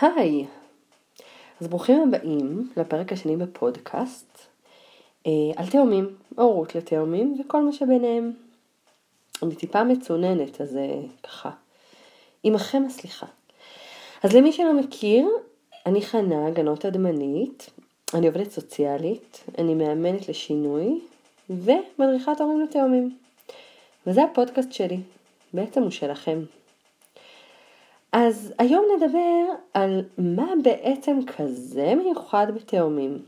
היי, אז ברוכים הבאים לפרק השני בפודקאסט אה, על תאומים, הורות לתאומים וכל מה שביניהם. אני טיפה מצוננת, אז אה, ככה, עמכם הסליחה. אז למי שלא מכיר, אני חנה, גנות אדמנית, אני עובדת סוציאלית, אני מאמנת לשינוי ומדריכת הורים לתאומים. וזה הפודקאסט שלי, בעצם הוא שלכם. אז היום נדבר על מה בעצם כזה מיוחד בתאומים.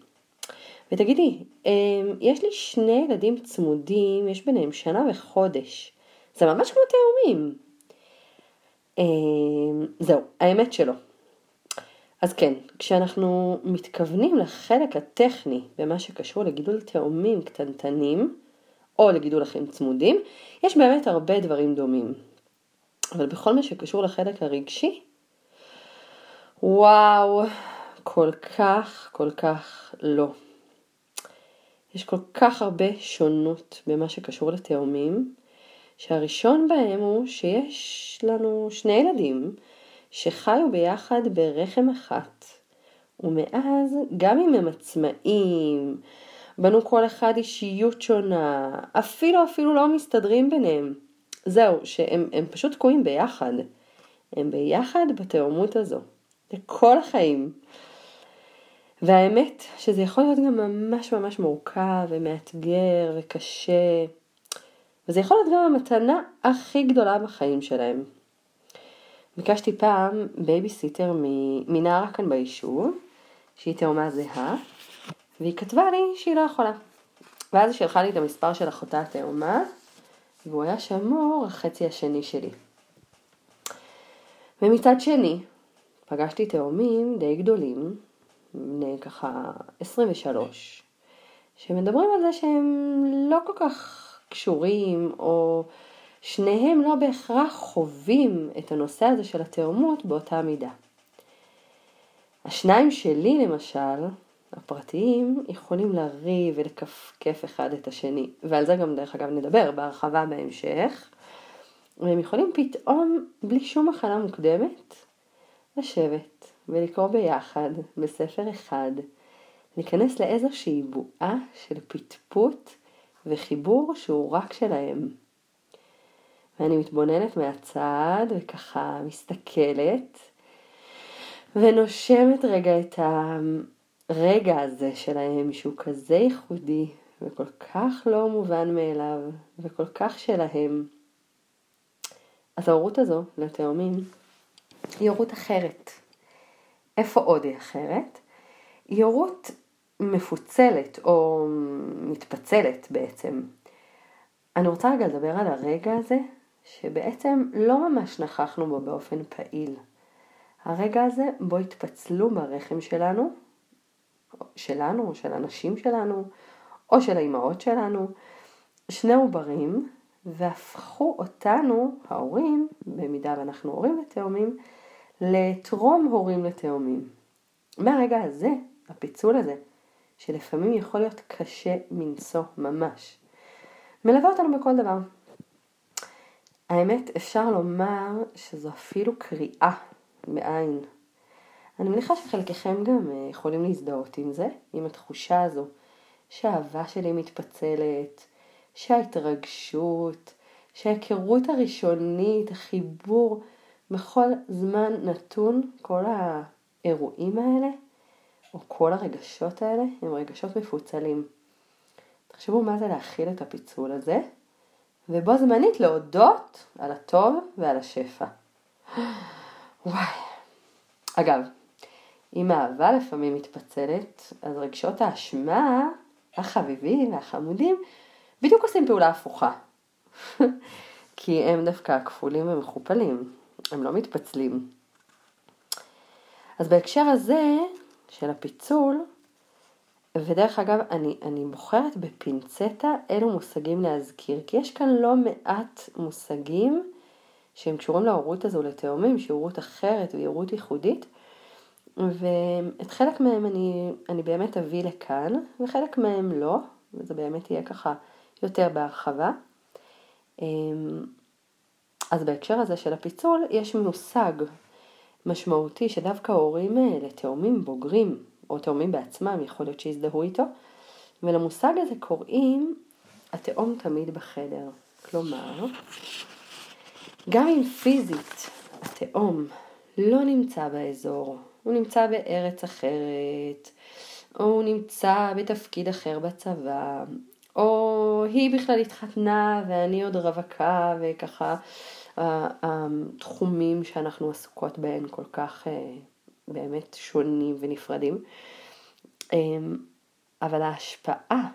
ותגידי, אמ, יש לי שני ילדים צמודים, יש ביניהם שנה וחודש. זה ממש כמו תאומים. אמ, זהו, האמת שלא. אז כן, כשאנחנו מתכוונים לחלק הטכני במה שקשור לגידול תאומים קטנטנים, או לגידול אחים צמודים, יש באמת הרבה דברים דומים. אבל בכל מה שקשור לחלק הרגשי, וואו, כל כך, כל כך לא. יש כל כך הרבה שונות במה שקשור לתאומים, שהראשון בהם הוא שיש לנו שני ילדים שחיו ביחד ברחם אחת, ומאז גם אם הם עצמאים, בנו כל אחד אישיות שונה, אפילו אפילו לא מסתדרים ביניהם. זהו, שהם פשוט תקועים ביחד. הם ביחד בתאומות הזו. לכל החיים. והאמת שזה יכול להיות גם ממש ממש מורכב ומאתגר וקשה. וזה יכול להיות גם המתנה הכי גדולה בחיים שלהם. ביקשתי פעם בייביסיטר מנערה כאן ביישוב, שהיא תאומה זהה, והיא כתבה לי שהיא לא יכולה. ואז היא שלחה לי את המספר של אחותה התאומה, והוא היה שמור החצי השני שלי. ומצד שני, פגשתי תאומים די גדולים, בני ככה 23, שמדברים על זה שהם לא כל כך קשורים, או שניהם לא בהכרח חווים את הנושא הזה של התאומות באותה מידה. השניים שלי למשל, הפרטיים יכולים לריב ולכפכף אחד את השני, ועל זה גם דרך אגב נדבר בהרחבה בהמשך, והם יכולים פתאום, בלי שום הכנה מוקדמת, לשבת ולקרוא ביחד בספר אחד, להיכנס לאיזושהי בועה של פטפוט וחיבור שהוא רק שלהם. ואני מתבוננת מהצד וככה מסתכלת ונושמת רגע את ה... הרגע הזה שלהם שהוא כזה ייחודי וכל כך לא מובן מאליו וכל כך שלהם. אז ההורות הזו לתאומים היא הורות אחרת. איפה עוד היא אחרת? היא הורות מפוצלת או מתפצלת בעצם. אני רוצה רגע לדבר על הרגע הזה שבעצם לא ממש נכחנו בו באופן פעיל. הרגע הזה בו התפצלו ברחם שלנו שלנו, של הנשים שלנו, או של האימהות שלנו, שני עוברים, והפכו אותנו, ההורים, במידה ואנחנו הורים לתאומים, לתרום הורים לתאומים. מהרגע הזה, הפיצול הזה, שלפעמים יכול להיות קשה מנשוא ממש, מלווה אותנו בכל דבר. האמת, אפשר לומר שזו אפילו קריאה בעין. אני מניחה שחלקכם גם אה, יכולים להזדהות עם זה, עם התחושה הזו שהאהבה שלי מתפצלת, שההתרגשות, שההיכרות הראשונית, החיבור בכל זמן נתון, כל האירועים האלה, או כל הרגשות האלה, הם רגשות מפוצלים. תחשבו מה זה להכיל את הפיצול הזה, ובו זמנית להודות על הטוב ועל השפע. וואי. אגב, אם האהבה לפעמים מתפצלת, אז רגשות האשמה, החביבים והחמודים, בדיוק עושים פעולה הפוכה. כי הם דווקא כפולים ומכופלים, הם לא מתפצלים. אז בהקשר הזה של הפיצול, ודרך אגב, אני, אני בוחרת בפינצטה אילו מושגים להזכיר, כי יש כאן לא מעט מושגים שהם קשורים להורות הזו לתאומים, שהיא הורות אחרת והיא הורות ייחודית, ואת חלק מהם אני, אני באמת אביא לכאן, וחלק מהם לא, וזה באמת יהיה ככה יותר בהרחבה. אמ, אז בהקשר הזה של הפיצול, יש מושג משמעותי שדווקא הורים אה, לתאומים בוגרים, או תאומים בעצמם, יכול להיות שיזדהו איתו, ולמושג הזה קוראים התאום תמיד בחדר. כלומר, גם אם פיזית התאום לא נמצא באזור, הוא נמצא בארץ אחרת, או הוא נמצא בתפקיד אחר בצבא, או היא בכלל התחתנה ואני עוד רווקה וככה התחומים שאנחנו עסוקות בהם כל כך אה, באמת שונים ונפרדים. אמ, אבל ההשפעה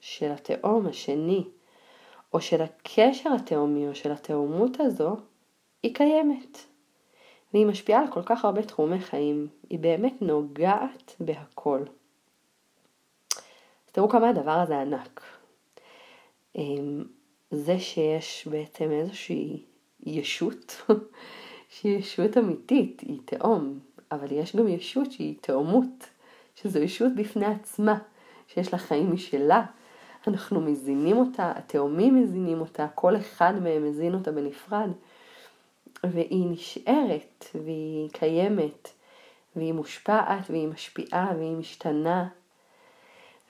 של התאום השני, או של הקשר התאומי או של התאומות הזו, היא קיימת. והיא משפיעה על כל כך הרבה תחומי חיים, היא באמת נוגעת בהכל. אז תראו כמה הדבר הזה ענק. אמ, זה שיש בעצם איזושהי ישות, שהיא ישות אמיתית, היא תאום, אבל יש גם ישות שהיא תאומות, שזו ישות בפני עצמה, שיש לה חיים משלה. אנחנו מזינים אותה, התאומים מזינים אותה, כל אחד מהם מזין אותה בנפרד. והיא נשארת, והיא קיימת, והיא מושפעת, והיא משפיעה, והיא משתנה.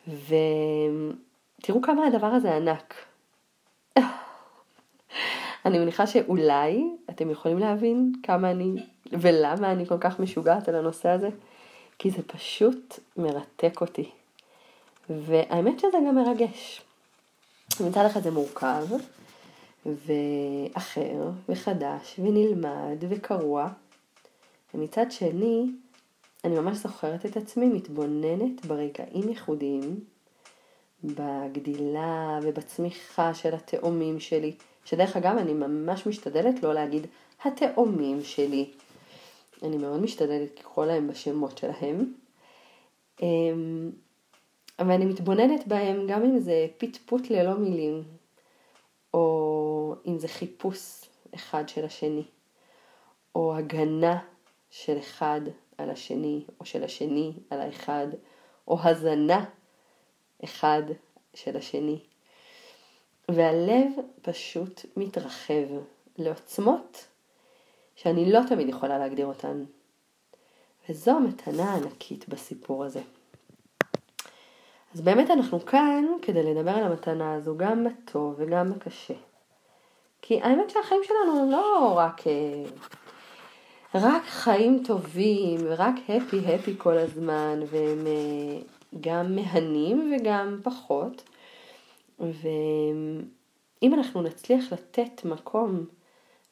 ותראו כמה הדבר הזה ענק. אני מניחה שאולי אתם יכולים להבין כמה אני ולמה אני כל כך משוגעת על הנושא הזה, כי זה פשוט מרתק אותי. והאמת שזה גם מרגש. מצד אחד זה מורכב, ואחר, וחדש, ונלמד, וקרוע. ומצד שני, אני ממש זוכרת את עצמי מתבוננת ברגעים ייחודיים, בגדילה ובצמיחה של התאומים שלי, שדרך אגב אני ממש משתדלת לא להגיד התאומים שלי. אני מאוד משתדלת לקרוא להם בשמות שלהם. אמ, אבל אני מתבוננת בהם גם אם זה פטפוט ללא מילים, או אם זה חיפוש אחד של השני, או הגנה של אחד על השני, או של השני על האחד, או הזנה אחד של השני. והלב פשוט מתרחב לעוצמות שאני לא תמיד יכולה להגדיר אותן. וזו המתנה הענקית בסיפור הזה. אז באמת אנחנו כאן כדי לדבר על המתנה הזו גם בטוב וגם בקשה. כי האמת שהחיים שלנו הם לא רק, אה, רק חיים טובים ורק הפי הפי כל הזמן והם אה, גם מהנים וגם פחות. ואם אנחנו נצליח לתת מקום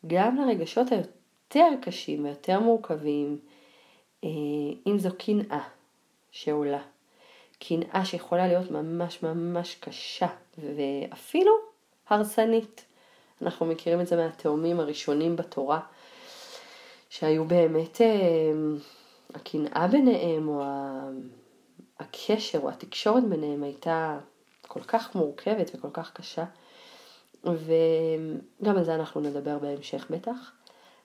גם לרגשות היותר קשים ויותר מורכבים, אה, אם זו קנאה שעולה, קנאה שיכולה להיות ממש ממש קשה ואפילו הרסנית. אנחנו מכירים את זה מהתאומים הראשונים בתורה, שהיו באמת אה, הקנאה ביניהם או הקשר או התקשורת ביניהם הייתה כל כך מורכבת וכל כך קשה. וגם על זה אנחנו נדבר בהמשך בטח.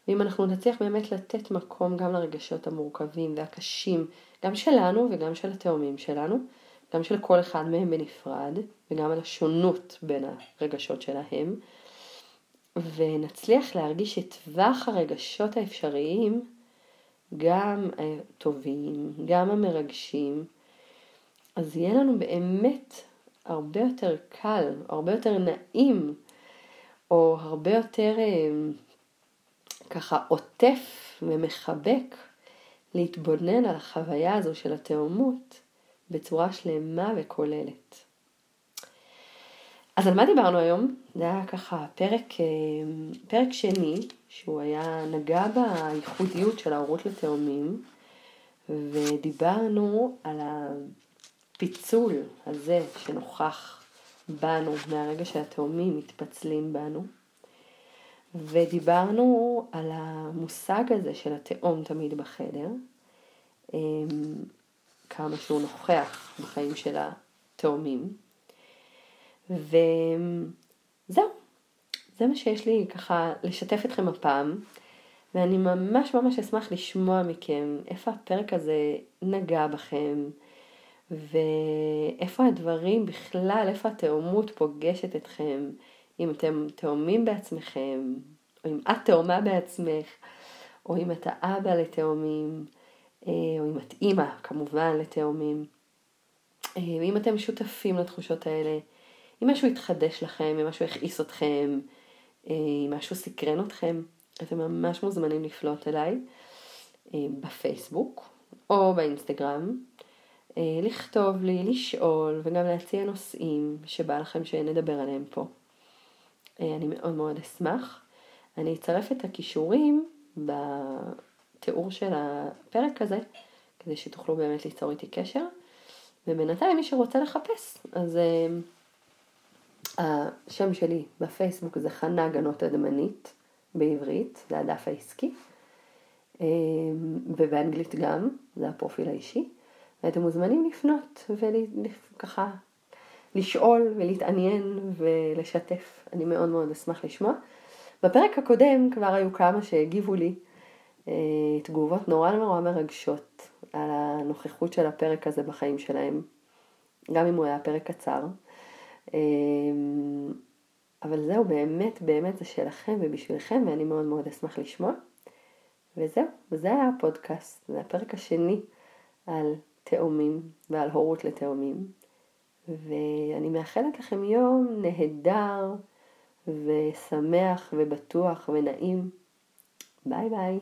ואם אנחנו נצליח באמת לתת מקום גם לרגשות המורכבים והקשים, גם שלנו וגם של התאומים שלנו, גם של כל אחד מהם בנפרד, וגם על השונות בין הרגשות שלהם, ונצליח להרגיש את טווח הרגשות האפשריים, גם הטובים, גם המרגשים, אז יהיה לנו באמת הרבה יותר קל, הרבה יותר נעים, או הרבה יותר אה, ככה עוטף ומחבק להתבונן על החוויה הזו של התאומות בצורה שלמה וכוללת. אז על מה דיברנו היום? זה היה ככה פרק, אה, פרק שני, שהוא היה נגע בייחודיות של ההורות לתאומים, ודיברנו על הפיצול הזה שנוכח בנו מהרגע שהתאומים מתפצלים בנו. ודיברנו על המושג הזה של התאום תמיד בחדר, אמ, כמה שהוא נוכח בחיים של התאומים. וזהו, זה מה שיש לי ככה לשתף אתכם הפעם, ואני ממש ממש אשמח לשמוע מכם איפה הפרק הזה נגע בכם, ואיפה הדברים בכלל, איפה התאומות פוגשת אתכם, אם אתם תאומים בעצמכם, או אם את תאומה בעצמך, או אם אתה אבא לתאומים, או אם את אימא כמובן לתאומים. ואם אתם שותפים לתחושות האלה, אם משהו התחדש לכם, אם משהו הכעיס אתכם, אם משהו סקרן אתכם, אתם ממש מוזמנים לפלוט אליי בפייסבוק או באינסטגרם, לכתוב לי, לשאול וגם להציע נושאים שבא לכם שנדבר עליהם פה. אני מאוד מאוד אשמח. אני אצרף את הכישורים בתיאור של הפרק הזה, כדי שתוכלו באמת ליצור איתי קשר. ובינתיים מי שרוצה לחפש, אז השם שלי בפייסבוק זה חנה גנות אדמנית בעברית, זה הדף העסקי, um, ובאנגלית גם, זה הפרופיל האישי, ואתם מוזמנים לפנות וככה לשאול ולהתעניין ולשתף, אני מאוד מאוד אשמח לשמוע. בפרק הקודם כבר היו כמה שהגיבו לי uh, תגובות נורא נורא מרגשות על הנוכחות של הפרק הזה בחיים שלהם, גם אם הוא היה פרק קצר. אמ, אבל זהו, באמת, באמת זה שלכם ובשבילכם, ואני מאוד מאוד אשמח לשמוע. וזהו, וזה היה הפודקאסט, זה הפרק השני על תאומים ועל הורות לתאומים. ואני מאחלת לכם יום נהדר ושמח ובטוח ונעים. ביי ביי.